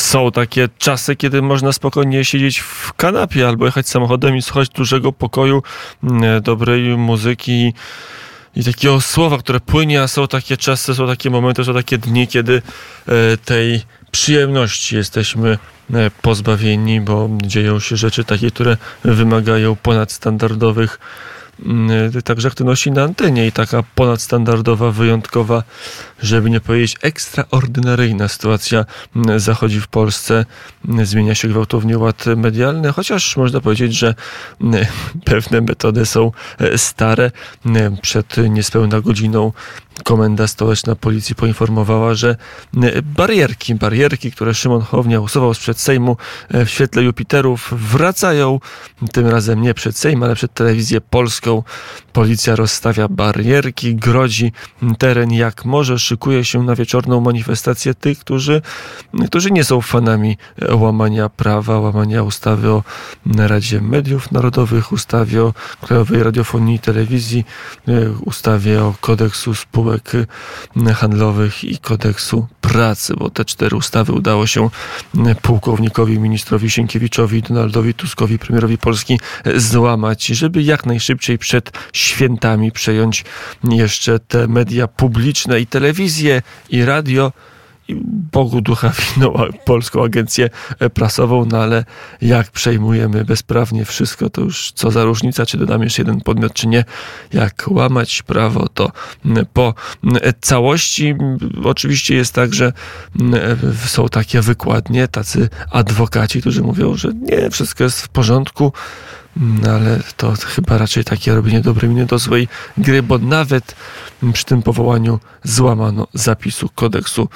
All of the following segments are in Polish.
są takie czasy, kiedy można spokojnie siedzieć w kanapie albo jechać samochodem i słuchać dużego pokoju, mm, dobrej muzyki i takiego słowa, które płynie, a są takie czasy, są takie momenty, są takie dni, kiedy e, tej przyjemności jesteśmy e, pozbawieni, bo dzieją się rzeczy takie, które wymagają ponadstandardowych także aktywności na antenie i taka ponadstandardowa, wyjątkowa, żeby nie powiedzieć ekstraordynaryjna sytuacja mm, zachodzi w Polsce. Mm, zmienia się gwałtownie ład medialny, chociaż można powiedzieć, że pewne metody są e, stare. Przed niespełna godziną Komenda Stołeczna Policji poinformowała, że barierki, barierki, które Szymon Hołownia usuwał sprzed Sejmu e, w świetle Jupiterów, wracają. Tym razem nie przed Sejm, ale przed telewizję polską. Policja rozstawia barierki, grodzi teren jak może, szykuje się na wieczorną manifestację tych, którzy, którzy nie są fanami łamania prawa, łamania ustawy o Radzie Mediów Narodowych, ustawie o Krajowej Radiofonii i Telewizji, ustawie o kodeksu spółek handlowych i kodeksu pracy, bo te cztery ustawy udało się pułkownikowi, ministrowi Sienkiewiczowi, Donaldowi Tuskowi, premierowi Polski złamać, żeby jak najszybciej przed świętami przejąć jeszcze te media publiczne i telewizję i radio. Bogu ducha winną polską agencję prasową, no ale jak przejmujemy bezprawnie wszystko, to już co za różnica, czy dodamy jeszcze jeden podmiot, czy nie. Jak łamać prawo, to po całości. Oczywiście jest tak, że są takie wykładnie, tacy adwokaci, którzy mówią, że nie, wszystko jest w porządku, ale to chyba raczej takie robienie dobrej miny do złej gry, bo nawet przy tym powołaniu złamano zapisu kodeksu,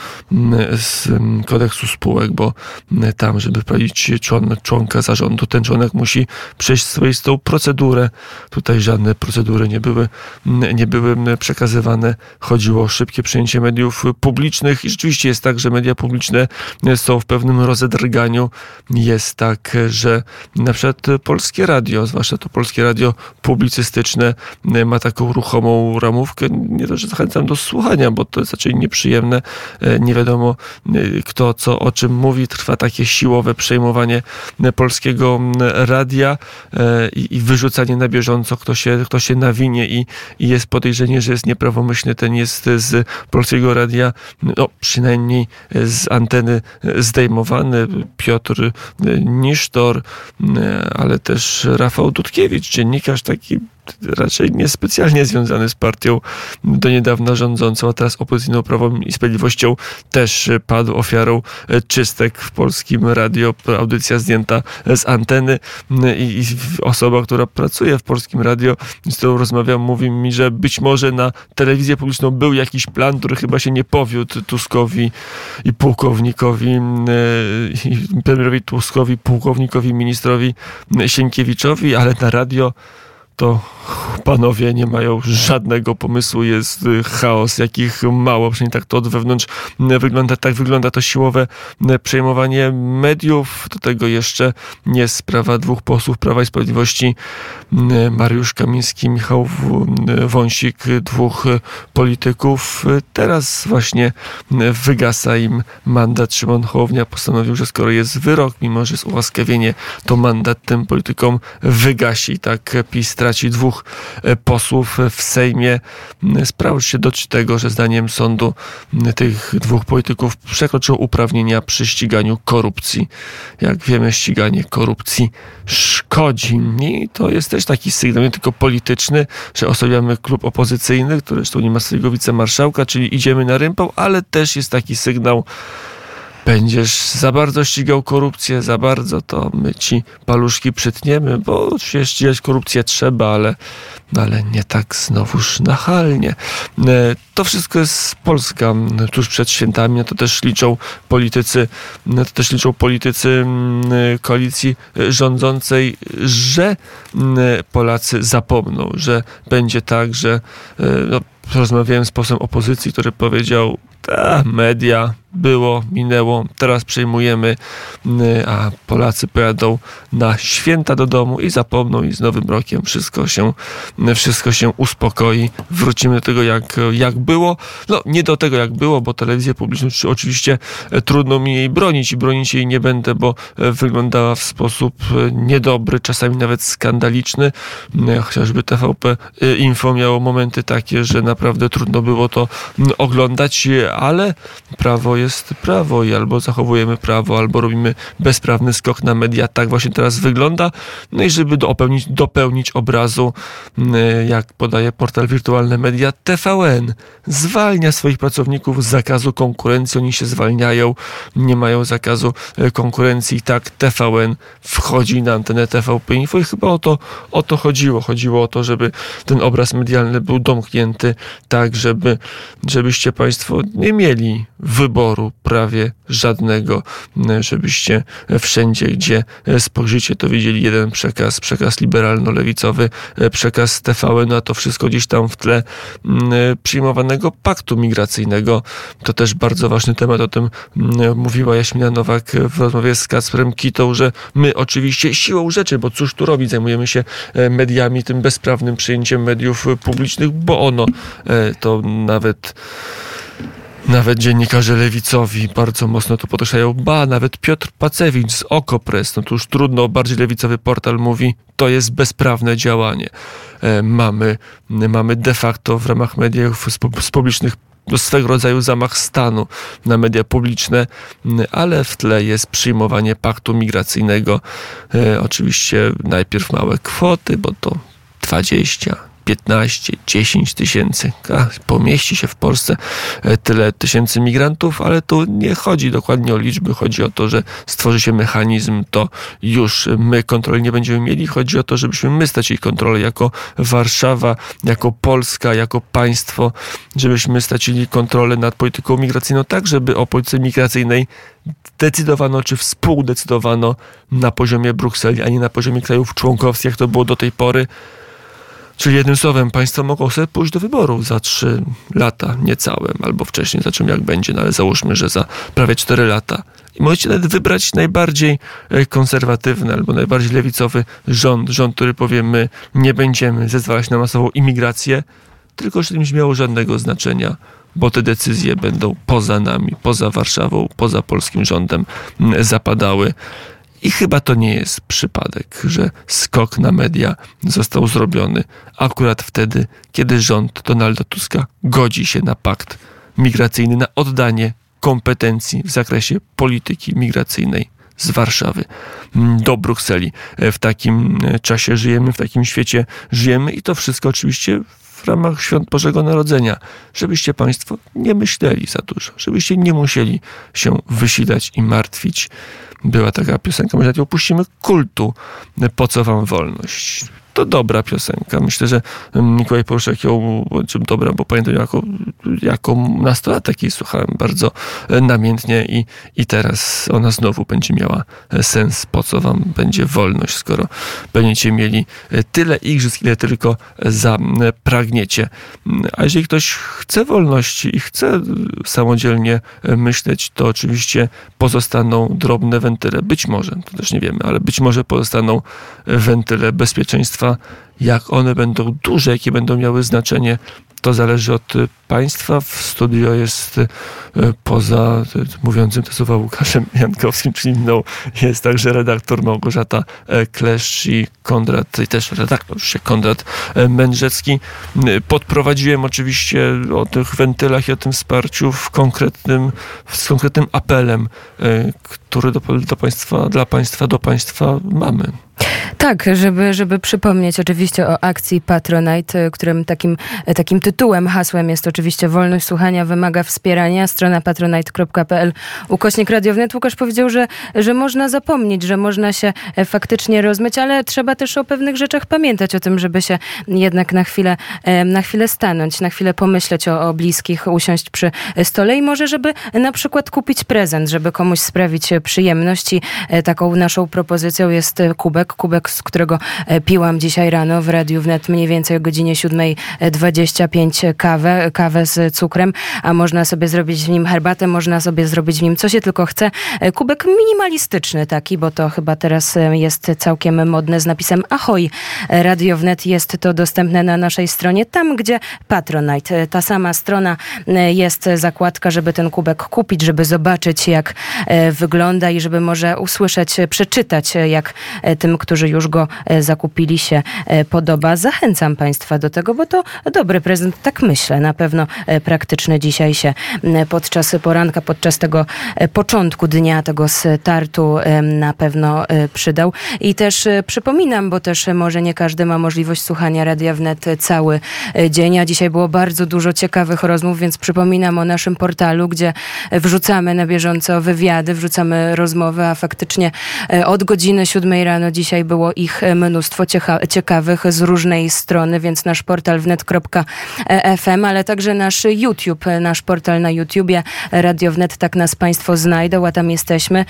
z kodeksu spółek, bo tam, żeby wprowadzić człon, członka zarządu, ten członek musi przejść swoistą procedurę. Tutaj żadne procedury nie były, nie były przekazywane. Chodziło o szybkie przejęcie mediów publicznych i rzeczywiście jest tak, że media publiczne są w pewnym rozedrganiu. Jest tak, że na przykład Polskie Radio, zwłaszcza to Polskie Radio publicystyczne ma taką ruchomą ramówkę nie to, że zachęcam do słuchania, bo to jest raczej nieprzyjemne. E, nie wiadomo e, kto co o czym mówi. Trwa takie siłowe przejmowanie e, polskiego radia i, wyrzucanie na bieżąco, kto się, kto się nawinie i, i jest podejrzenie, że jest nieprawomyślny, ten jest z polskiego radia, no przynajmniej z anteny zdejmowany. Piotr Nisztor, ale też Rafał Dudkiewicz, dziennikarz taki raczej niespecjalnie związany z partią do niedawna rządzącą, a teraz opozycyjną Prawą i Sprawiedliwością też padł ofiarą czystek w polskim radio. Audycja zdjęta z anteny i, osoba, która pracuje w polskim radio, z którą rozmawiam, mówi mi, że być może na telewizję publiczną był jakiś plan, który chyba się nie powiódł Tuskowi i pułkownikowi, e, i premierowi Tuskowi, pułkownikowi, ministrowi Sienkiewiczowi, ale na radio to panowie nie mają żadnego pomysłu, jest y, chaos, jakich mało, przynajmniej tak to od wewnątrz wygląda. Tak wygląda to siłowe przejmowanie mediów. Do tego jeszcze nie sprawa dwóch posłów Prawa i Sprawiedliwości, Mariusz Kamiński, Michał Wąsik, dwóch polityków. Teraz właśnie wygasa im mandat. Szymon Hołownia postanowił, że skoro jest wyrok, mimo że jest ułaskawienie, to mandat tym politykom wygasi. Tak PiS traci dwóch e, posłów w Sejmie. Sprawa się dotyczy tego, że zdaniem sądu tych dwóch polityków przekroczyło uprawnienia przy ściganiu korupcji. Jak wiemy, ściganie korupcji szkodzi. I to jest też taki sygnał, nie tylko polityczny, że osłabiamy klub opozycyjny, który zresztą nie ma swojego wicemarszałka, czyli idziemy na rympał, ale też jest taki sygnał, będziesz za bardzo ścigał korupcję, za bardzo, to my ci paluszki przytniemy, bo oczywiście ścigać korupcję trzeba, ale, ale nie tak znowuż nachalnie. E, to wszystko jest Polska tuż przed świętami, to też liczą politycy, to też liczą politycy koalicji rządzącej, że Polacy zapomną, że będzie tak, że e, no, rozmawiałem z posłem opozycji, który powiedział, ta media, było, minęło, teraz przejmujemy, a Polacy pojadą na święta do domu i zapomną i z Nowym Rokiem wszystko się, wszystko się uspokoi. Wrócimy do tego, jak, jak było. No, nie do tego, jak było, bo telewizję publiczną oczywiście e, trudno mi jej bronić i bronić jej nie będę, bo e, wyglądała w sposób e, niedobry, czasami nawet skandaliczny. Chociażby TVP Info miało momenty takie, że naprawdę trudno było to oglądać, ale prawo jest prawo i albo zachowujemy prawo, albo robimy bezprawny skok na media. Tak właśnie teraz wygląda. No i żeby dopełnić, dopełnić obrazu, jak podaje portal Wirtualne Media, TVN zwalnia swoich pracowników z zakazu konkurencji. Oni się zwalniają, nie mają zakazu e, konkurencji. Tak TVN wchodzi na antenę TVP Info i chyba o to, o to chodziło. Chodziło o to, żeby ten obraz medialny był domknięty tak, żeby, żebyście Państwo nie mieli wyboru prawie żadnego, żebyście wszędzie, gdzie spojrzycie, to widzieli jeden przekaz, przekaz liberalno-lewicowy, przekaz TVN, a to wszystko gdzieś tam w tle przyjmowanego paktu migracyjnego. To też bardzo ważny temat, o tym mówiła Jaśmina Nowak w rozmowie z Kacprem Kitą, że my oczywiście siłą rzeczy, bo cóż tu robić, zajmujemy się mediami, tym bezprawnym przyjęciem mediów publicznych, bo ono to nawet nawet dziennikarze lewicowi bardzo mocno to podkreślają. Ba, nawet Piotr Pacewicz z Okopres, no to już trudno, bardziej lewicowy portal mówi, to jest bezprawne działanie. E, mamy, mamy de facto w ramach mediów z, publicznych no, swego rodzaju zamach stanu na media publiczne, ale w tle jest przyjmowanie paktu migracyjnego. E, oczywiście najpierw małe kwoty, bo to 20, 15, 10 tysięcy. Pomieści się w Polsce e, tyle tysięcy migrantów, ale tu nie chodzi dokładnie o liczby. Chodzi o to, że stworzy się mechanizm, to już my kontroli nie będziemy mieli. Chodzi o to, żebyśmy my stracili kontrolę jako Warszawa, jako Polska, jako państwo, żebyśmy stracili kontrolę nad polityką migracyjną, tak żeby o polityce migracyjnej decydowano, czy współdecydowano na poziomie Brukseli, a nie na poziomie krajów członkowskich, jak to było do tej pory. Czyli jednym słowem, państwo mogą sobie pójść do wyboru za trzy lata, niecałe, albo wcześniej, zobaczymy jak będzie, no ale załóżmy, że za prawie cztery lata. I możecie nawet wybrać najbardziej e, konserwatywny albo najbardziej lewicowy rząd, rząd, który powie, my nie będziemy zezwalać na masową imigrację, tylko że to nie miało żadnego znaczenia, bo te decyzje będą poza nami, poza Warszawą, poza polskim rządem zapadały. I chyba to nie jest przypadek, że skok na media został zrobiony akurat wtedy, kiedy rząd Donalda Tuska godzi się na pakt migracyjny, na oddanie kompetencji w zakresie polityki migracyjnej z Warszawy do Brukseli. W takim czasie żyjemy, w takim świecie żyjemy i to wszystko oczywiście w ramach świąt Bożego Narodzenia, żebyście Państwo nie myśleli za dużo, żebyście nie musieli się wysilać i martwić. Była taka piosenka, może ją puścimy, kultu, po co wam wolność to dobra piosenka. Myślę, że Mikołaj Poruszek ją, czym dobra, bo pamiętam jako, jako nastolatek jej słuchałem bardzo e, namiętnie i, i teraz ona znowu będzie miała e, sens. Po co wam będzie wolność, skoro będziecie mieli e, tyle igrzysk, ile tylko zapragniecie. A jeżeli ktoś chce wolności i chce samodzielnie myśleć, to oczywiście pozostaną drobne wentyle. Być może, to też nie wiemy, ale być może pozostaną wentyle bezpieczeństwa jak one będą duże, jakie będą miały znaczenie, to zależy od y, państwa. W studio jest y, poza y, mówiącym to słowa Łukaszem Jankowskim, czyli mną, jest także redaktor Małgorzata e, Kleszcz i Kondrat, i też redaktor się Kondrat e, Mędrzecki. Podprowadziłem oczywiście o tych wentylach i o tym wsparciu w konkretnym, z konkretnym apelem, który do, do państwa, dla państwa, do państwa mamy. Tak, żeby, żeby przypomnieć oczywiście o akcji Patronite, którym takim, takim tytułem, hasłem jest oczywiście wolność słuchania wymaga wspierania. Strona patronite.pl ukośnik Radio Wnet. Łukasz powiedział, że, że można zapomnieć, że można się e, faktycznie rozmyć, ale trzeba też o pewnych rzeczach pamiętać, o tym, żeby się jednak na chwilę, e, na chwilę stanąć, na chwilę pomyśleć o, o bliskich, usiąść przy stole i może, żeby na przykład kupić prezent, żeby komuś sprawić przyjemność i e, taką naszą propozycją jest kubek, kubek z którego piłam dzisiaj rano w Radiu Wnet mniej więcej o godzinie 7.25 kawę, kawę z cukrem, a można sobie zrobić w nim herbatę, można sobie zrobić w nim co się tylko chce. Kubek minimalistyczny taki, bo to chyba teraz jest całkiem modne z napisem Ahoj. Radio Wnet jest to dostępne na naszej stronie, tam gdzie Patronite. Ta sama strona jest zakładka, żeby ten kubek kupić, żeby zobaczyć jak wygląda i żeby może usłyszeć, przeczytać jak tym, którzy już go zakupili się podoba. Zachęcam Państwa do tego, bo to dobry prezent, tak myślę, na pewno praktyczny dzisiaj się podczas poranka, podczas tego początku dnia, tego startu na pewno przydał. I też przypominam, bo też może nie każdy ma możliwość słuchania Radia Wnet cały dzień, a dzisiaj było bardzo dużo ciekawych rozmów, więc przypominam o naszym portalu, gdzie wrzucamy na bieżąco wywiady, wrzucamy rozmowy, a faktycznie od godziny siódmej rano dzisiaj było ich mnóstwo ciekawych z różnej strony, więc nasz portal wnet.fm, ale także nasz YouTube, nasz portal na YouTubie Radio Wnet, tak nas Państwo znajdą, a tam jesteśmy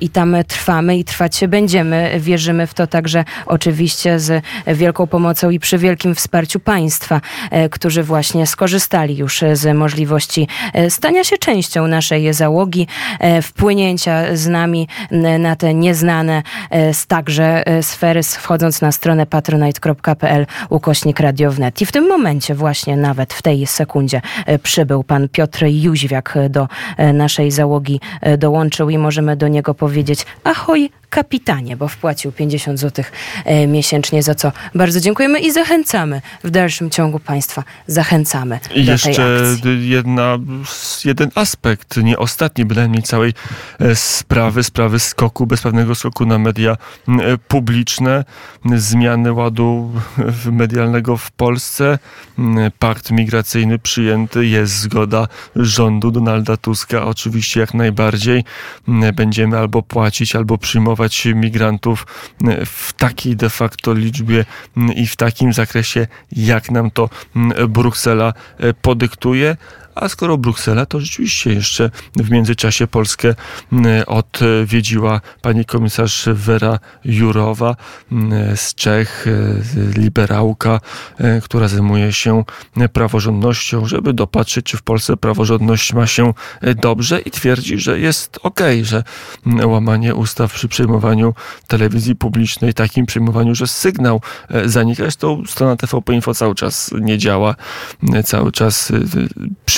i tam trwamy i trwać się będziemy. Wierzymy w to także oczywiście z wielką pomocą i przy wielkim wsparciu państwa, którzy właśnie skorzystali już z możliwości stania się częścią naszej załogi, wpłynięcia z nami na te nieznane także sfery, wchodząc na stronę patronite.pl ukośnik radiownet. I w tym momencie właśnie nawet w tej sekundzie przybył pan Piotr Jóźwiak do naszej załogi, dołączył i możemy do niego powiedzieć ahoj, kapitanie, bo wpłacił 50 zł miesięcznie, za co bardzo dziękujemy i zachęcamy w dalszym ciągu Państwa. Zachęcamy. I do jeszcze tej akcji. jedna, jeden aspekt, nie ostatni bynajmniej całej e, sprawy, sprawy skoku, bezprawnego skoku na media e, publiczne, zmiany ładu medialnego w Polsce, pakt migracyjny przyjęty, jest zgoda rządu Donalda Tuska, oczywiście jak najbardziej. Będziemy albo płacić, albo przyjmować migrantów m, w takiej de facto liczbie m, i w takim zakresie, jak nam to m, Bruksela podyktuje. A skoro Bruksela, to rzeczywiście jeszcze w międzyczasie Polskę odwiedziła pani komisarz Wera Jurowa z Czech, e, liberałka, e, która zajmuje się praworządnością, żeby dopatrzeć, czy w Polsce praworządność ma się e, dobrze i twierdzi, że jest okej, że m, łamanie ustaw przy przejmowaniu telewizji publicznej, takim przejmowaniu, że sygnał zanika. Zresztą strona TVP Info cały czas nie działa, cały czas e,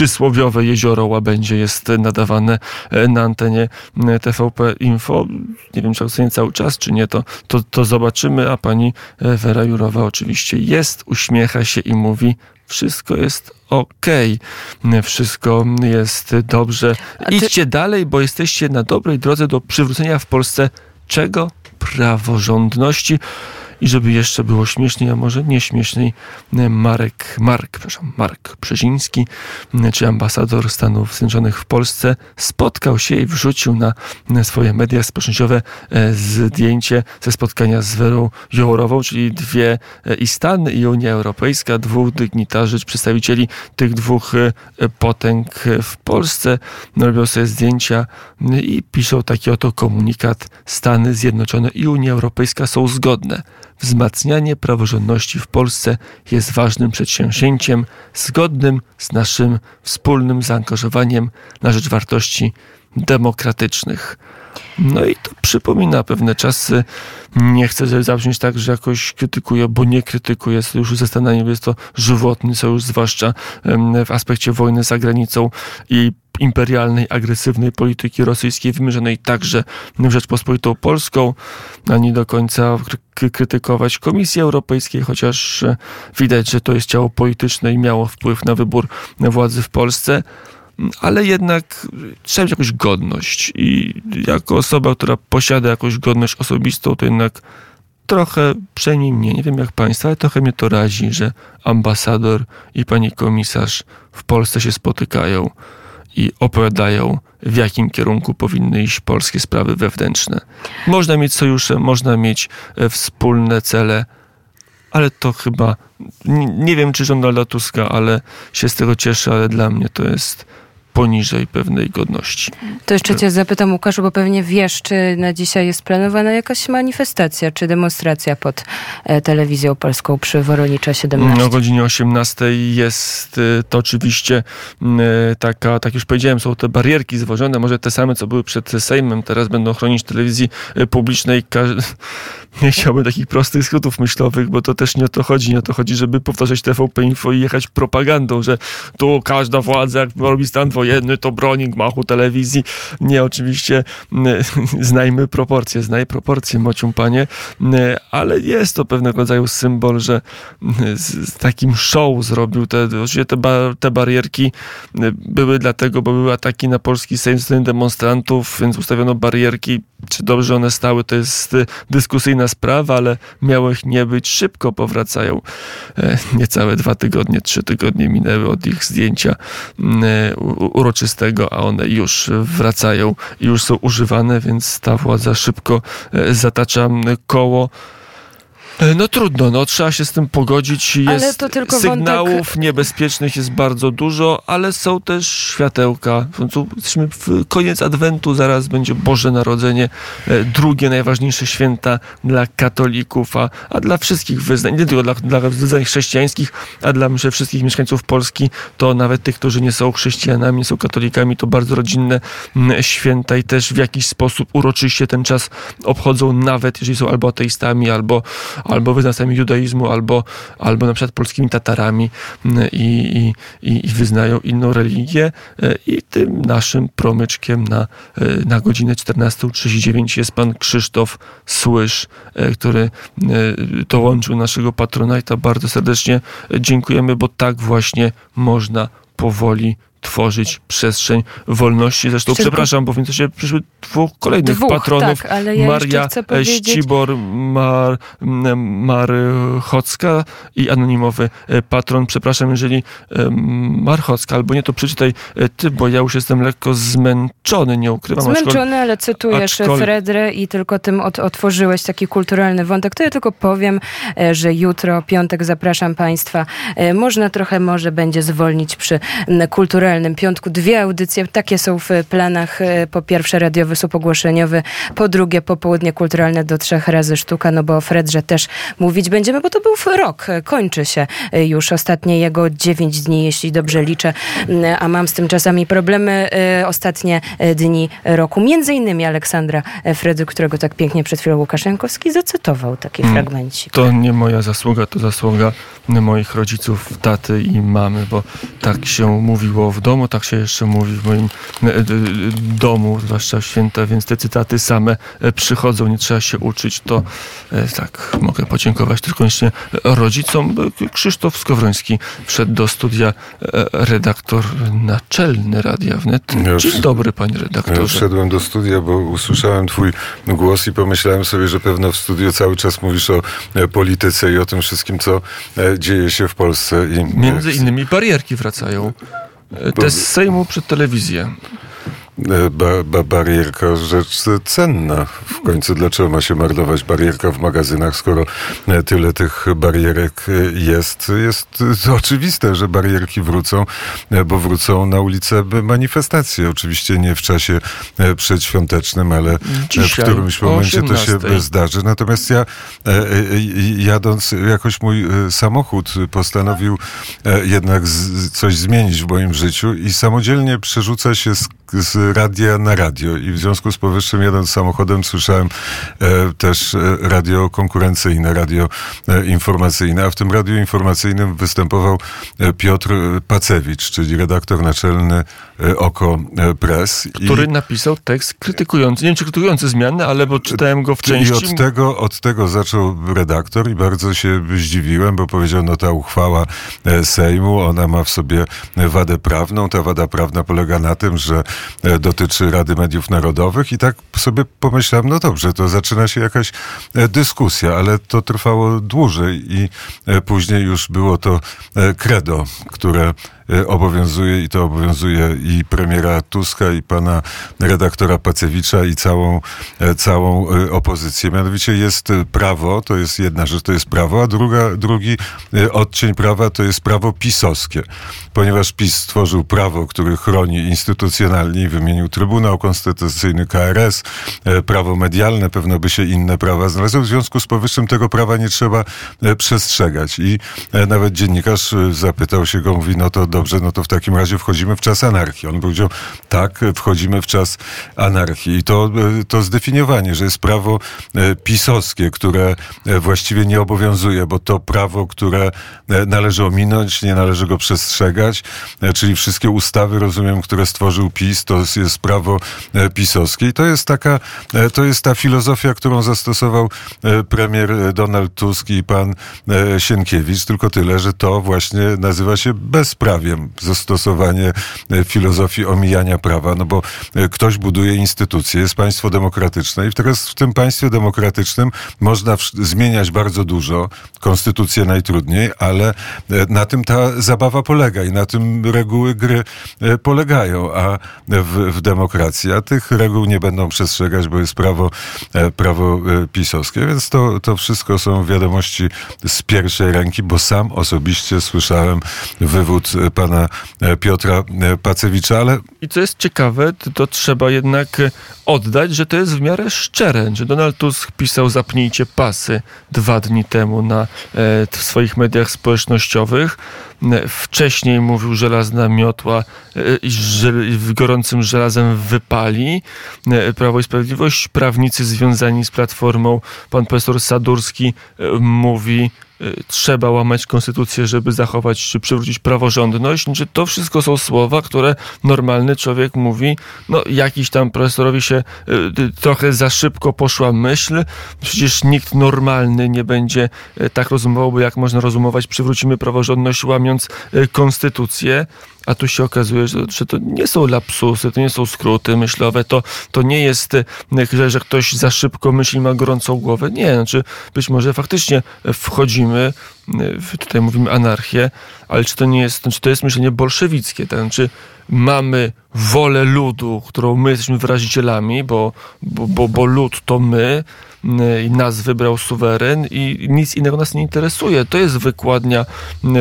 przysłowiowe jezioro Łabędzie jest nadawane e, na antenie e, TVP Info. Nie wiem, czy aktualnie cały czas, czy nie, to, to, to zobaczymy, a pani e, Wera Jurowa oczywiście jest, uśmiecha się i mówi, wszystko jest okej, wszystko jest dobrze. Ty- Idźcie dalej, bo jesteście na dobrej drodze do przywrócenia w Polsce czego? Praworządności. I żeby jeszcze było śmieszniej, a może nie śmieszniej, Marek, Mark, przepraszam, Mark Brzeziński, czy ambasador Stanów Zjednoczonych w Polsce, spotkał się i wrzucił na swoje media społecznościowe e, zdjęcie ze spotkania z Werą Jourową, czyli dwie e, i Stany i Unia Europejska, dwóch dygnitarzy, przedstawicieli tych dwóch e, potęg e, w Polsce. Robią sobie zdjęcia i piszą taki oto komunikat. Stany Zjednoczone i Unia Europejska są zgodne. Wzmacnianie praworządności w Polsce jest ważnym przedsięwzięciem, zgodnym z naszym wspólnym zaangażowaniem na rzecz wartości demokratycznych. No i to przypomina pewne czasy. Nie chcę zabrzmieć tak, że jakoś krytykuję, bo nie krytykuję sojuszu ze Stanami. Jest to żywotny sojusz, zwłaszcza w aspekcie wojny za granicą i imperialnej, agresywnej polityki rosyjskiej, wymierzonej także w Rzeczpospolitą Polską, ani do końca kry- krytykować Komisji Europejskiej, chociaż e, widać, że to jest ciało polityczne i miało wpływ na wybór władzy w Polsce. Ale jednak trzeba mieć jakąś godność i jako osoba, która posiada jakąś godność osobistą, to jednak trochę, przynajmniej mnie, nie wiem jak państwa, ale trochę mnie to razi, że ambasador i pani komisarz w Polsce się spotykają i opowiadają, w jakim kierunku powinny iść polskie sprawy wewnętrzne. Można mieć sojusze, można mieć e, wspólne cele, ale to chyba, nie, nie wiem czy Donalda Tuska, ale się z tego cieszę, ale dla mnie to jest poniżej pewnej godności. To jeszcze cię zapytam, Łukaszu, bo pewnie wiesz, czy na dzisiaj jest planowana jakaś manifestacja czy demonstracja pod e, telewizją polską przy Woronicza 17? O godzinie 18 jest y, to oczywiście y, taka, tak już powiedziałem, są te barierki zwożone, może te same, co były przed Sejmem, teraz będą chronić telewizji publicznej. Nie chciałbym takich prostych skrótów myślowych, bo to też nie o to chodzi. Nie o to chodzi, żeby powtarzać TVP Info i jechać propagandą, że tu każda władza, jak robi stan wojenny, to broni gmachu telewizji. Nie, oczywiście znajmy proporcje, znaj proporcje, mocium panie, ale jest to pewnego rodzaju symbol, że z, z takim show zrobił te, oczywiście te, ba, te barierki były dlatego, bo były ataki na polski Sejm ze strony demonstrantów, więc ustawiono barierki. Czy dobrze one stały, to jest dyskusyjna sprawa, ale miało ich nie być. Szybko powracają. E, Niecałe dwa tygodnie, trzy tygodnie minęły od ich zdjęcia uroczystego, a one już wracają już są używane, więc ta władza szybko e, zatacza koło. E, No trudno, no trzeba się z tym pogodzić. Jest sygnałów niebezpiecznych jest bardzo dużo, ale są też światełka. W końcu Jesteśmy w koniec Adwentu, zaraz będzie Boże Narodzenie, e, drugie najważniejsze święta dla katolików, a, a dla wszystkich wyznań, nie tylko dla, dla wyznań chrześcijańskich, a dla myślę, wszystkich mieszkańców Polski, to nawet tych, którzy nie są chrześcijanami, nie są katolikami, to bardzo rodzinne święta i też w jakiś sposób uroczyście ten czas obchodzą, nawet jeżeli są albo ateistami, albo, albo wyznawcami judaizmu, albo, albo na przykład polskimi Tatarami mm, i, i, i, wyznają inną religię e, i tym naszym promyczkiem na, e, na godzinę 14.39 jest pan Krzysztof Słysz, e, który dołączył naszego patronajta. Bardzo serdecznie dziękujemy, bo tak właśnie można powoli tworzyć przestrzeń wolności. Zresztą Wszystko- przepraszam, bo w międzyczasie przyszły dwóch kolejnych Dwóch, patronów. tak, ale ja Maria powiedzieć... Ścibor Mar, Marchocka i anonimowy e, patron. Przepraszam, jeżeli e, Marchocka albo nie, to przeczytaj e, ty, bo ja już jestem lekko zmęczony, nie ukrywam. Zmęczony, ale cytujesz aczkolwiek- Fredrę i tylko tym od, otworzyłeś taki kulturalny wątek. To ja tylko powiem, że jutro, piątek, zapraszam Państwa. Można trochę może będzie zwolnić przy m, piątku. Dwie audycje, takie są w planach. E, Po pierwsze radiowy słup ogłoszeniowy, po drugie popołudnie kulturalne do trzech razy sztuka, no bo o Fredrze też mówić będziemy, bo to był rok. E, Kończy się e, już ostatnie jego dziewięć dni, jeśli dobrze liczę, a mam z tym czasami problemy. Ostatnie dni roku. Między innymi Aleksandra Fredy, którego tak pięknie przed chwilą Łukasz Jankowski zacytował taki Mm. fragmencik. To nie moja zasługa, to zasługa moich rodziców, taty i mamy, bo tak się mówiło w domu, tak się jeszcze mówi w moim e, e, domu, zwłaszcza w święta, więc te cytaty same e, przychodzą, nie trzeba się uczyć. To tak, mogę podziękować tylko koniecznie rodzicom. Krzysztof Skowroński wszedł do studia redaktor naczelny Radia Wnet. Ja już- Dzień dobry, panie Ja redaktorze. wszedłem do studia, bo usłyszałem twój głos i pomyślałem sobie, że pewno w studiu cały czas mówisz o polityce i o tym wszystkim, co dzieje się w Polsce. I, Między innymi barierki wracają. Te z Sejmu przed telewizję. E, Ba, ba, barierka, rzecz cenna. W końcu dlaczego ma się marnować barierka w magazynach, skoro e, tyle tych barierek e, jest? Jest e, oczywiste, że barierki wrócą, e, bo wrócą na ulicę manifestacje. Oczywiście nie w czasie e, przedświątecznym, ale e, w Dzisiaj którymś momencie to się 18:00. zdarzy. Natomiast ja e, e, jadąc, jakoś mój e, samochód postanowił e, jednak coś zmienić w moim życiu i samodzielnie przerzuca się z, z radia na radio. I w związku z powyższym jadąc samochodem słyszałem e, też e, radio konkurencyjne, radio e, informacyjne, a w tym radiu informacyjnym występował e, Piotr Pacewicz, czyli redaktor naczelny Oko e, Press. I- który napisał tekst krytykujący, nie wiem czy krytykujący zmiany, ale bo czytałem go w I części. od tego, od tego zaczął redaktor i bardzo się zdziwiłem, bo powiedział, no ta uchwała e, Sejmu, ona ma w sobie wadę prawną. Ta wada prawna polega na tym, że e, dotyczy Rady Mediów Narodowych i tak sobie pomyślałem, no dobrze, to zaczyna się jakaś e, dyskusja, ale to trwało dłużej i później już było to credo, które obowiązuje i to obowiązuje i premiera Tuska, i pana redaktora Pacewicza, i całą, e, całą e, opozycję. Mianowicie jest prawo, to jest jedna rzecz, to jest prawo, a druga, drugi odcień prawa to jest prawo pisowskie. Ponieważ PiS stworzył prawo, które chroni instytucjonalnie wymienił Trybunał Konstytucyjny, KRS, prawo medialne, pewno by się inne prawa znalazły. W związku z powyższym tego prawa nie trzeba przestrzegać. I nawet dziennikarz zapytał się go, mówi, no to dobrze, no to w takim razie wchodzimy w czas anarchii. On powiedział, tak, wchodzimy w czas anarchii. I to, e, to zdefiniowanie, że jest prawo e, pisowskie, które e, właściwie nie obowiązuje, bo to prawo, które należy ominąć, nie należy go przestrzegać, czyli wszystkie ustawy, rozumiem, które stworzył PiS, to jest prawo pisowskie. I to jest taka, to jest ta filozofia, którą zastosował premier Donald Tusk i pan Sienkiewicz, tylko tyle, że to właśnie nazywa się bezprawiem zastosowanie e, filozofii omijania prawa, no bo e, ktoś buduje instytucje, jest państwo demokratyczne i teraz w tym państwie demokratycznym można zmieniać bardzo dużo, konstytucję najtrudniej, ale e, na tym ta zabawa polega i na tym reguły gry polegają, a w, w demokracji, a tych reguł nie będą przestrzegać, bo jest prawo, prawo pisowskie, więc to, to wszystko są wiadomości z pierwszej ręki, bo sam osobiście słyszałem wywód pana e, Piotra e, Pacewicza, ale... I co jest ciekawe, to trzeba jednak oddać, że to jest w miarę szczere, że Donald Tusk pisał zapnijcie pasy dwa dni temu na e, swoich mediach społecznościowych. Wcześniej mówił żelazna miotła i gorącym żelazem wypali. Prawo i Sprawiedliwość, prawnicy związani z Platformą, pan profesor Sadurski mówi trzeba łamać konstytucję, żeby zachować czy przywrócić praworządność, czy to wszystko są słowa, które normalny człowiek mówi, no jakiś tam profesorowi się y, trochę za szybko poszła myśl, przecież nikt normalny nie będzie y, tak rozumował, bo jak można rozumować, przywrócimy praworządność łamiąc konstytucję, a tu się okazuje, że, że to nie są lapsusy, to nie są skróty myślowe, to, to nie jest, że, że ktoś za szybko myśli, ma gorącą głowę. Nie, znaczy być może faktycznie wchodzimy, tutaj mówimy anarchię, ale czy to nie jest, czy to jest myślenie bolszewickie, to znaczy mamy wolę ludu, którą my jesteśmy wyrazicielami, bo, bo, bo, bo lud to my, nas wybrał suweren i nic innego nas nie interesuje. To jest wykładnia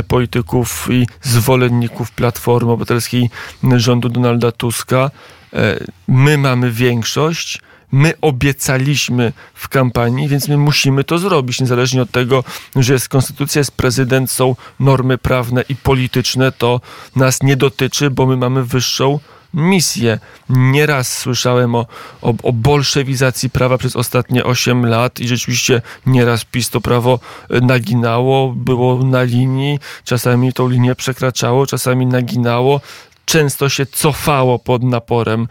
polityków i zwolenników Platformy Obywatelskiej rządu Donalda Tuska. E, my mamy większość, my obiecaliśmy w kampanii, więc my musimy to zrobić, niezależnie od tego, że jest konstytucja, jest prezydent, są normy prawne i polityczne, to nas nie dotyczy, bo my mamy wyższą misję. Nieraz słyszałem o, o, o bolszewizacji prawa przez ostatnie 8 lat i rzeczywiście nieraz PiS to prawo e, naginało, było na linii, czasami tą linię przekraczało, czasami naginało często się cofało pod naporem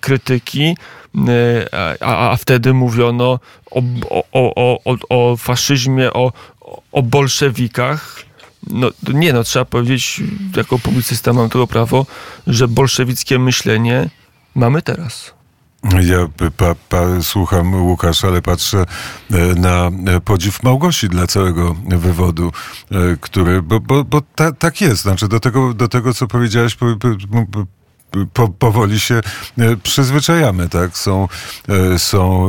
krytyki, a, a wtedy mówiono o, o, o, o, o faszyzmie, o, o bolszewikach. No nie, no trzeba powiedzieć, jako publicysta mam tego prawo, że bolszewickie myślenie mamy teraz. Ja pa, pa, słucham Łukasz, ale patrzę e, na podziw Małgosi dla całego wywodu, e, który, bo, bo, bo ta, tak jest. Znaczy do tego, do tego co powiedziałeś, po, powoli się e, przyzwyczajamy, tak? Są, e, są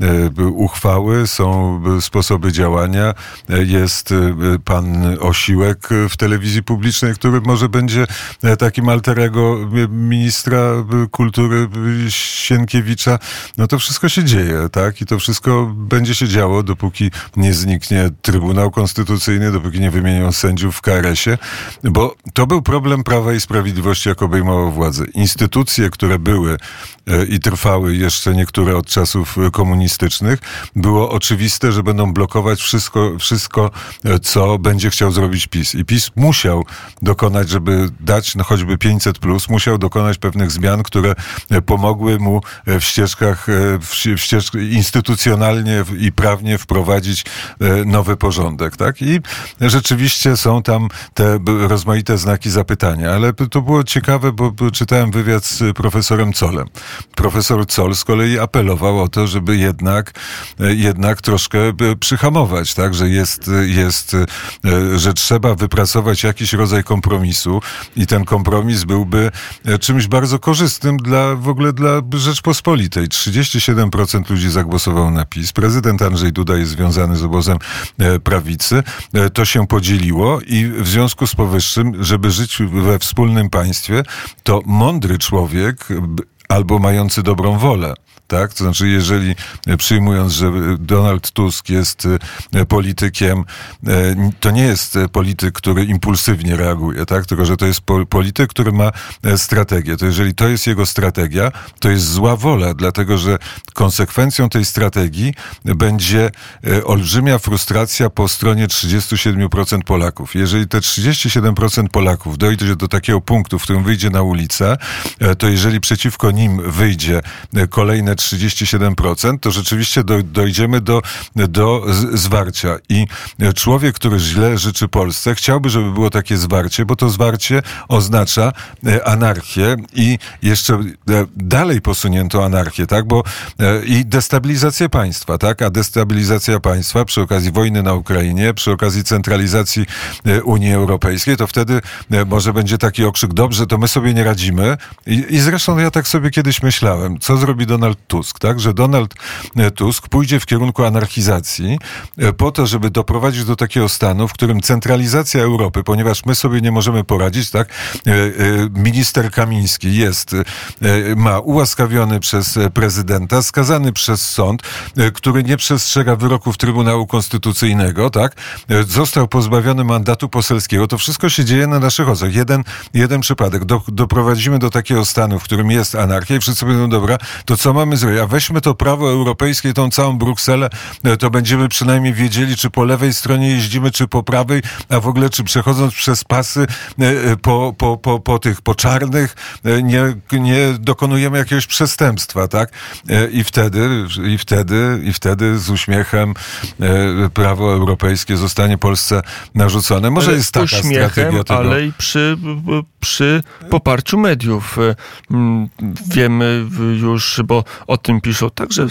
e, uchwały, są sposoby działania. Jest pan Osiłek w telewizji publicznej, który może będzie takim alterego ministra kultury Sienkiewicza. No to wszystko się dzieje, tak? I to wszystko będzie się działo, dopóki nie zniknie Trybunał Konstytucyjny, dopóki nie wymienią sędziów w KRS-ie, bo to był problem Prawa i Sprawiedliwości, jak obejmował władzę władzy. Instytucje, które były e, i trwały jeszcze niektóre od czasów e, komunistycznych, było oczywiste, że będą blokować wszystko, wszystko e, co będzie chciał zrobić PiS. I PiS musiał dokonać, żeby dać no choćby 500, plus, musiał dokonać pewnych zmian, które pomogły mu w ścieżkach, w ścieżkach instytucjonalnie i prawnie wprowadzić nowy porządek. Tak? I rzeczywiście są tam te rozmaite znaki zapytania, ale to było ciekawe, bo czytałem wywiad z profesorem Colem. Profesor Col z kolei apelował o to, żeby jednak, jednak troszkę przyhamować, tak, że jest, jest, że trzeba wypracować jakiś rodzaj kompromisu i ten kompromis byłby czymś bardzo korzystnym dla, w ogóle dla Rzeczpospolitej. 37% ludzi zagłosowało na PiS. Prezydent Andrzej Duda jest związany z obozem prawicy. To się podzieliło i w związku z powyższym, żeby żyć we wspólnym państwie, to mądry człowiek albo mający dobrą wolę tak? To znaczy, jeżeli e, przyjmując, że Donald Tusk jest e, politykiem, e, to nie jest polityk, który impulsywnie reaguje, tak? Tylko, że to jest polityk, który ma strategię. To jeżeli to jest jego strategia, to jest zła wola, dlatego, że konsekwencją tej strategii będzie olbrzymia frustracja po stronie 37% Polaków. Jeżeli te 37% Polaków dojdzie do takiego punktu, w którym wyjdzie na ulicę, to jeżeli przeciwko nim wyjdzie kolejne 37%, to rzeczywiście dojdziemy do, do zwarcia. I człowiek, który źle życzy Polsce, chciałby, żeby było takie zwarcie, bo to zwarcie oznacza e, anarchię i jeszcze e, dalej posunięto anarchię, tak? Bo e, i destabilizację państwa, tak? A destabilizacja państwa przy okazji wojny na Ukrainie, przy okazji centralizacji Unii Europejskiej, to wtedy może będzie taki okrzyk, dobrze, to my sobie nie radzimy. I, i zresztą ja tak sobie kiedyś myślałem, co zrobi Donald Tusk, tak? Że Donald e, Tusk pójdzie w kierunku anarchizacji e, po to, żeby doprowadzić do takiego stanu, w którym centralizacja Europy, ponieważ my sobie nie możemy poradzić, tak? E, minister Kamiński jest, ma ułaskawiony przez prezydenta, skazany przez sąd, który nie przestrzega wyroków Trybunału Konstytucyjnego, tak? Został pozbawiony mandatu poselskiego. To wszystko się dzieje na naszych oczach. Jeden, jeden przypadek. Do, doprowadzimy do takiego stanu, w którym jest anarchia i wszyscy będą, dobra, to co mamy zrobić? A weźmy to prawo europejskie, tą całą Brukselę, e, to będziemy przynajmniej wiedzieli, czy po lewej stronie jeździmy, czy po prawej, a w ogóle czy przechodząc przez pasy e, e, po, po, po, po tych, po czarnych, nie, nie dokonujemy jakiegoś przestępstwa, tak? I wtedy, i wtedy, i wtedy z uśmiechem prawo europejskie zostanie Polsce narzucone. Może ale jest taka uśmiechem, strategia tego. ale i przy, przy poparciu mediów. Wiemy już, bo o tym piszą także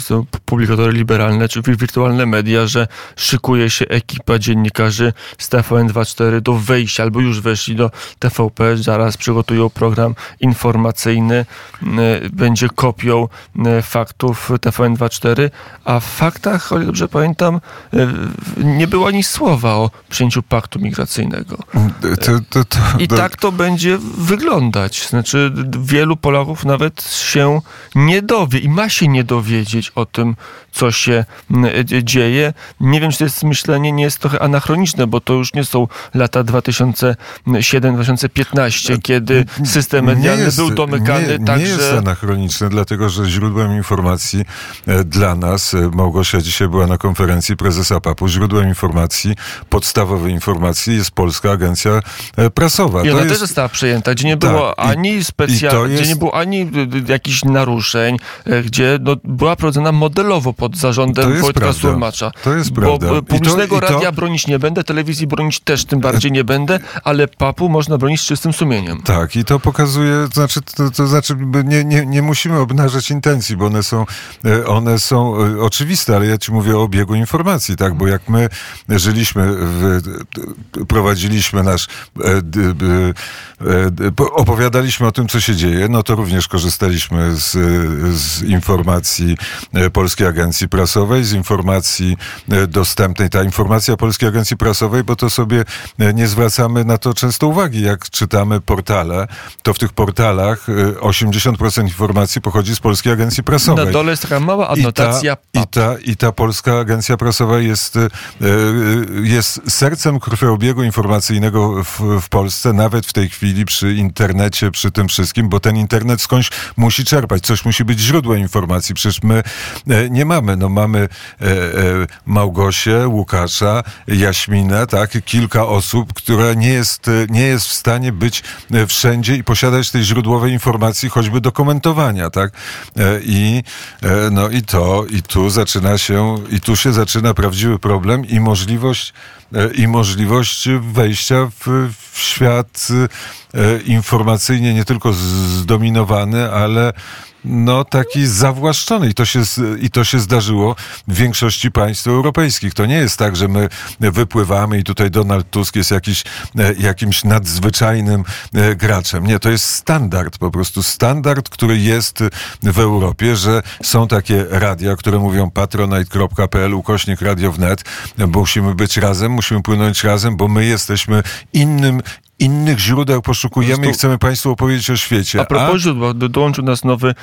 publikatory liberalne czy wirtualne media, że szykuje się ekipa dziennikarzy z TVN24 do wejścia, albo już weszli do TVP, zaraz przygotują program informacyjny, będzie kopią faktów TVN24, a w faktach, o ile dobrze pamiętam, nie było ani słowa o przyjęciu paktu migracyjnego. To, to, to, I tak to będzie wyglądać. Znaczy, wielu Polaków nawet się nie dowie i ma się nie dowiedzieć o tym, co się dzieje. Nie wiem, czy to jest myślenie nie jest trochę anachroniczne, bo to już nie są lata 2007-2015, kiedy system medialny jest, był domykany nie, tak, Nie jest anachroniczne, dlatego że źródłem informacji e, dla nas, e, Małgosia dzisiaj była na konferencji prezesa PAP-u, źródłem informacji, podstawowej informacji jest Polska Agencja e, Prasowa. I ona jest... też została przyjęta, gdzie nie było tak, ani specjalnie, jest... gdzie nie było ani jakichś naruszeń, gdzie no, była prowadzona modelowo pod zarządem Wojtka Surmacza. To jest prawda. Bo publicznego to, radia to... bronić nie będę, telewizji bronić też tym bardziej nie będę, ale papu można bronić z czystym sumieniem. Tak, i to pokazuje, to znaczy, to, to znaczy nie, nie, nie musimy obnażać intencji, bo one są, e, one są e, oczywiste, ale ja ci mówię o obiegu informacji, tak, bo jak my żyliśmy, w, prowadziliśmy nasz, opowiadaliśmy o tym, co się dzieje, no to również korzystaliśmy z, z informacji e, Polskiej Agencji Prasowej, z informacji e, dostępnej. Ta informacja Polskiej Agencji Prasowej, bo to sobie e, nie zwracamy na to często uwagi. Jak czytamy portale, to w tych portalach 80% informacji pochodzi z Polskiej Agencji Prasowej. Na dole jest taka mała adnotacja. I ta, i ta, i ta Polska Agencja Prasowa jest, jest sercem krwiobiegu informacyjnego w, w Polsce, nawet w tej chwili przy internecie, przy tym wszystkim, bo ten internet skądś musi czerpać, coś musi być źródłem informacji. Przecież my e, nie mamy, no mamy e, e, Małgosię, Łukasza, Jaśminę, tak, kilka osób, która nie jest, nie jest w stanie być wszędzie i posiadać tej źródłowej informacji, choćby dokumentowania, tak. I, no i to, i tu zaczyna się, i tu się zaczyna prawdziwy problem i możliwość, i możliwość wejścia w, w świat informacyjnie nie tylko zdominowany, ale no, taki zawłaszczony. I to, się, I to się zdarzyło w większości państw europejskich. To nie jest tak, że my wypływamy i tutaj Donald Tusk jest jakiś, e, jakimś nadzwyczajnym e, graczem. Nie, to jest standard, po prostu standard, który jest w Europie, że są takie radia, które mówią patronite.pl, ukośnik radio wnet, musimy być razem, musimy płynąć razem, bo my jesteśmy innym, innych źródeł poszukujemy i chcemy Państwu opowiedzieć o świecie. A propos A... źródła, dołączył nas nowy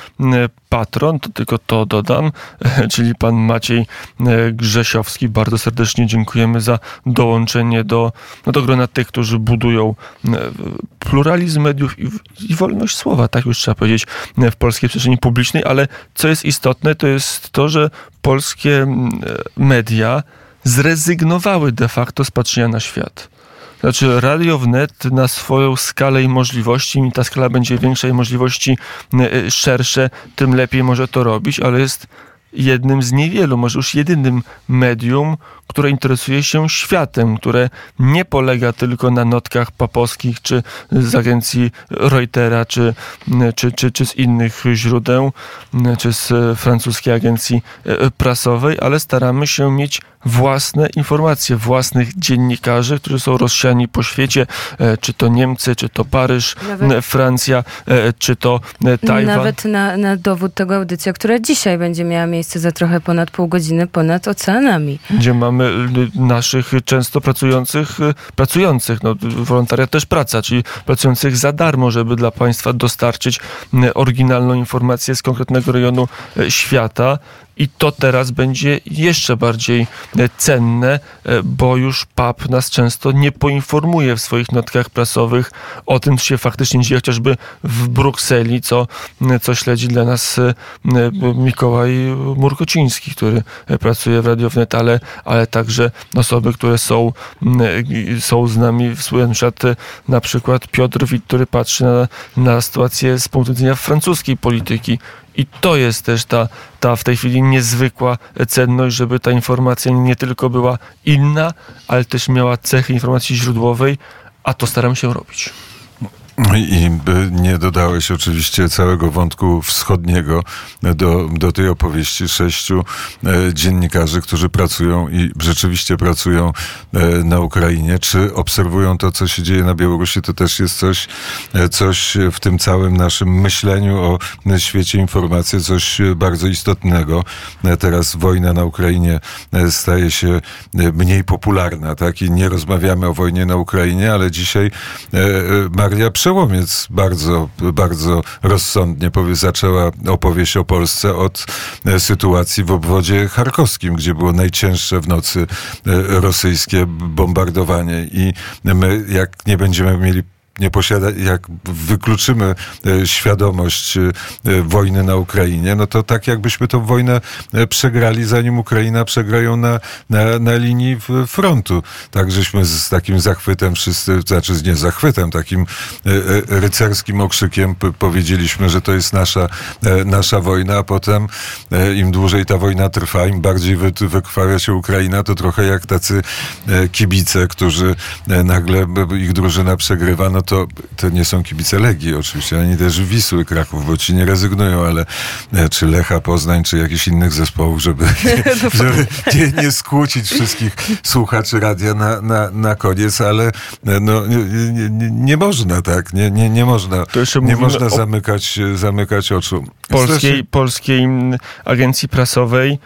patron, to tylko to dodam, czyli pan Maciej Grzesiowski. Bardzo serdecznie dziękujemy za dołączenie do, no, do grona tych, którzy budują pluralizm mediów i, i wolność słowa, tak już trzeba powiedzieć, w polskiej przestrzeni publicznej, ale co jest istotne, to jest to, że polskie media zrezygnowały de facto z patrzenia na świat. Znaczy, Radio Wnet na swoją skalę i możliwości, im ta skala będzie większa i możliwości e, szersze, tym lepiej może to robić, ale jest jednym z niewielu, może już jedynym medium, które interesuje się światem, które nie polega tylko na notkach papowskich, czy z agencji Reutera, czy, czy, czy, czy z innych źródeł, czy z francuskiej agencji e, prasowej, ale staramy się mieć własne informacje, własnych dziennikarzy, którzy są rozsiani po świecie, e, czy to Niemcy, czy to Paryż, Nawet... Francja, e, czy to Tajwan. Nawet na, na dowód tego audycja, która dzisiaj będzie miała miejsce za trochę ponad pół godziny ponad oceanami. Gdzie mamy naszych często pracujących, pracujących, no wolontariat też praca, czyli pracujących za darmo, żeby dla państwa dostarczyć oryginalną informację z konkretnego rejonu świata. I to teraz będzie jeszcze bardziej e, cenne, e, bo już PAP nas często nie poinformuje w swoich notkach prasowych o tym, co się faktycznie dzieje, chociażby w Brukseli, co, co śledzi dla nas Mikołaj Murkociński, który pracuje w Radio Wnet, ale, ale także osoby, które są, są z nami, w przykład, na przykład Piotr Wit, który patrzy na, na sytuację z punktu widzenia francuskiej polityki. I to jest też ta, ta w tej chwili niezwykła cenność, żeby ta informacja nie tylko była inna, ale też miała cechy informacji źródłowej, a to staram się robić. I nie dodałeś oczywiście całego wątku wschodniego do, do tej opowieści sześciu e, dziennikarzy, którzy pracują i rzeczywiście pracują e, na Ukrainie. Czy obserwują to, co się dzieje na Białorusi? To też jest coś, e, coś w tym całym naszym myśleniu o świecie informacji, coś bardzo istotnego. Teraz wojna na Ukrainie staje się mniej popularna, tak? I nie rozmawiamy o wojnie na Ukrainie, ale dzisiaj Maria Przełomiec bardzo, bardzo rozsądnie powie, zaczęła opowieść o Polsce od e, sytuacji w obwodzie charkowskim, gdzie było najcięższe w nocy e, rosyjskie bombardowanie. I my, jak nie będziemy mieli nie posiada, jak wykluczymy e, świadomość e, wojny na Ukrainie, no to tak jakbyśmy tą wojnę e, przegrali, zanim Ukraina przegrają na, na, na linii frontu. Tak żeśmy z takim zachwytem wszyscy, znaczy nie zachwytem, takim rycerskim okrzykiem powiedzieliśmy, że to jest nasza, nasza wojna, a potem im dłużej ta wojna trwa, im bardziej wy, wykrwawia się Ukraina, to trochę jak tacy kibice, którzy nagle ich drużyna przegrywa, no to, to nie są kibice Legii oczywiście, ani też Wisły Kraków, bo ci nie rezygnują, ale e, czy Lecha Poznań, czy jakichś innych zespołów, żeby, no żeby nie, nie skłócić wszystkich słuchaczy radia na, na, na koniec, ale e, no, nie, nie, nie można tak, nie, nie, nie można, nie można zamykać, zamykać oczu. Polskiej, polskiej agencji prasowej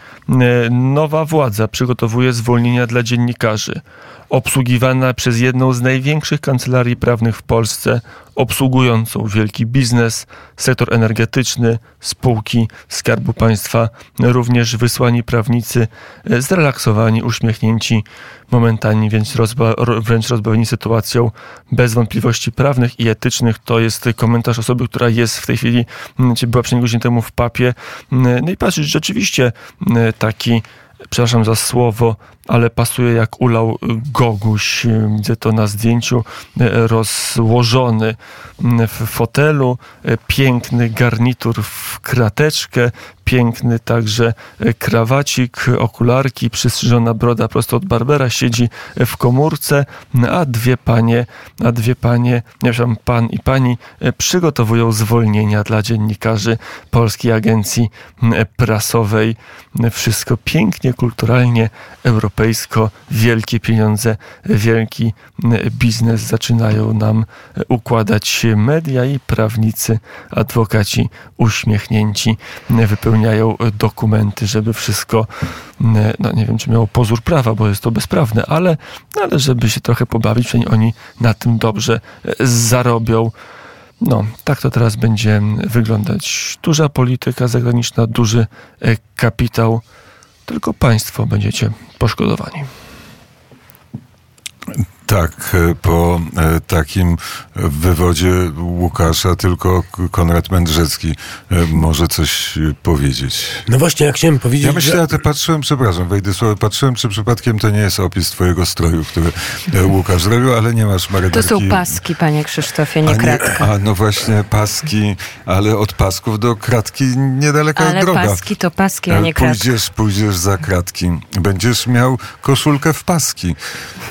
nowa władza przygotowuje zwolnienia dla dziennikarzy obsługiwana przez jedną z największych kancelarii prawnych w Polsce, obsługującą wielki biznes, sektor energetyczny, spółki Skarbu Państwa, również wysłani prawnicy, e, zrelaksowani, uśmiechnięci, momentami więc rozba wręcz rozbawieni sytuacją, bez wątpliwości prawnych i etycznych. To jest komentarz osoby, która jest w tej chwili, była przed godzin temu w papie. No i patrzeć, rzeczywiście taki przepraszam za słowo, ale pasuje jak ulał Goguś. Widzę to na zdjęciu rozłożony w fotelu, piękny garnitur w krateczkę, piękny także krawacik, okularki, przystrzyżona broda prosto od Barbera, siedzi w komórce, a dwie panie, a dwie panie, nie wiem, pan i pani przygotowują zwolnienia dla dziennikarzy Polskiej Agencji Prasowej. Wszystko pięknie, kulturalnie, europejsko, wielkie pieniądze, wielki biznes zaczynają nam układać media i prawnicy, adwokaci uśmiechnięci wypełniają dokumenty, żeby wszystko, no nie wiem, czy miało pozór prawa, bo jest to bezprawne, ale, ale żeby się trochę pobawić, oni na tym dobrze zarobią. No, tak to teraz będzie wyglądać. Duża polityka zagraniczna, duży kapitał, tylko państwo będziecie poszkodowani. Tak, po takim wywodzie Łukasza tylko Konrad Mędrzecki może coś powiedzieć. No właśnie, jak chciałem powiedzieć... Ja myślę, że... ja patrzyłem, przepraszam, wejdę słowo, patrzyłem, czy przypadkiem to nie jest opis twojego stroju, który Łukasz zrobił, ale nie masz marynarki. To są paski, panie Krzysztofie, nie, a kratka. A no właśnie, paski, ale od pasków do kratki niedaleka ale droga. Ale paski to paski, a nie kratka. Pójdziesz, pójdziesz za kratki. Będziesz miał koszulkę w paski.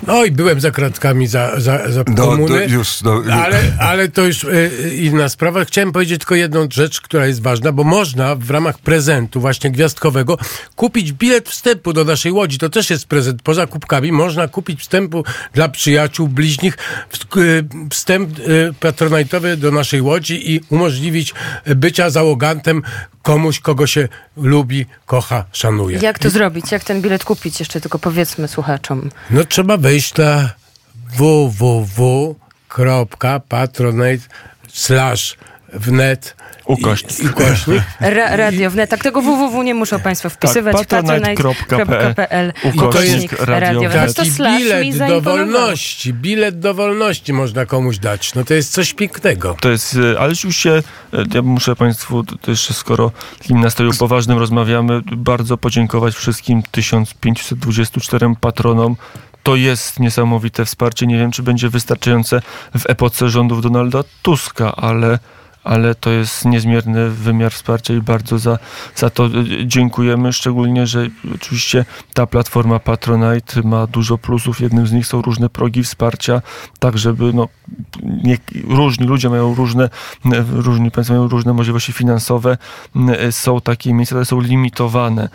Oj, byłem za kratkami za, za, za No, komuny. to już, no, Ale, ale to już y, inna sprawa. Chciałem powiedzieć tylko jedną rzecz, która jest ważna, bo można w ramach prezentu właśnie gwiazdkowego kupić bilet wstępu do naszej łodzi. To też jest prezent. Poza kubkami można kupić wstępu dla przyjaciół, bliźnich, y, wstęp y, patronajtowy do naszej łodzi i umożliwić bycia załogantem komuś, kogo się lubi, kocha, szanuje. Jak to zrobić? Jak ten bilet kupić? Jeszcze tylko powiedzmy słuchaczom. No trzeba wejść na www.patronate slash wnet Ukośnik. i, ukośnik. Ra radio wnet. Tak tego www nie muszą państwo wpisywać. Tak, patronite.pl, ukośnik radio wnet. Taki To slash mi bilet do wolności, bilet do wolności można komuś dać. No to jest coś pięknego. To jest, e, ale rzeczywiście, e, ja muszę Państwu, to jeszcze skoro w takim nastroju poważnym rozmawiamy, bardzo podziękować wszystkim 1524 patronom. To jest niesamowite wsparcie. Nie wiem, czy będzie wystarczające w epoce rządów Donalda Tuska, ale, ale to jest niezmierny wymiar wsparcia i bardzo za, za to e, dziękujemy. Szczególnie, że oczywiście ta platforma Patronite ma dużo plusów. Jednym z nich są różne progi wsparcia, tak żeby no, nie, różni ludzie mają różne, e, różni państwo mają różne możliwości finansowe. E, Są takie miejsca, które są limitowane.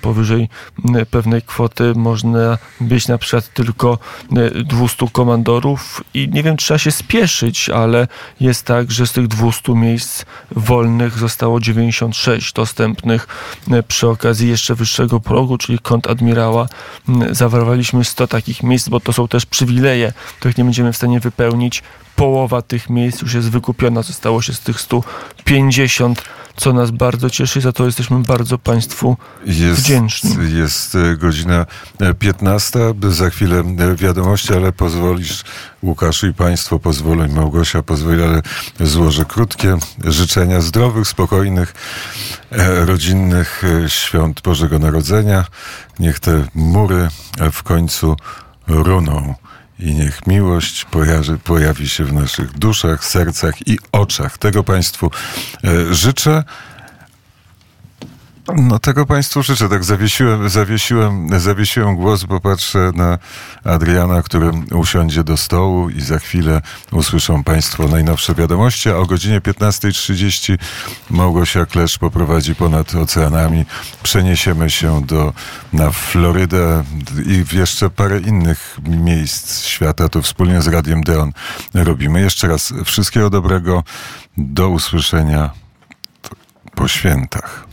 Powyżej pewnej kwoty można być na przykład tylko e, 200 komandorów i nie wiem, trzeba się spieszyć, ale jest tak, że z tych 200 miejsc wolnych zostało 96 dostępnych e, przy okazji jeszcze wyższego progu, czyli kąt admirała. Zawarowaliśmy 100 takich miejsc, bo to są też przywileje, których nie będziemy w stanie wypełnić. Połowa tych miejsc już jest wykupiona, zostało się z tych 150, co nas bardzo cieszy, za to jesteśmy bardzo Państwu Jest, wdzięczni. jest e, godzina e, 15, za chwilę e, wiadomości, ale pozwolisz, Łukaszu i Państwo pozwolą, i Małgosia pozwoli, ale złożę krótkie życzenia zdrowych, spokojnych, e, rodzinnych e, świąt Bożego Narodzenia. Niech te mury e, w końcu runą. I niech miłość pojawi, pojawi się w naszych duszach, sercach i oczach. Tego Państwu e, życzę. No tego Państwu życzę. Tak zawiesiłem, zawiesiłem, zawiesiłem głos, bo patrzę na Adriana, który usiądzie do stołu i za chwilę usłyszą Państwo najnowsze wiadomości, a o godzinie 15.30 Małgosia Klesz poprowadzi ponad oceanami. Przeniesiemy się do, na Florydę i w jeszcze parę innych miejsc świata. To wspólnie z Radiem Deon robimy. Jeszcze raz wszystkiego dobrego. Do usłyszenia po świętach.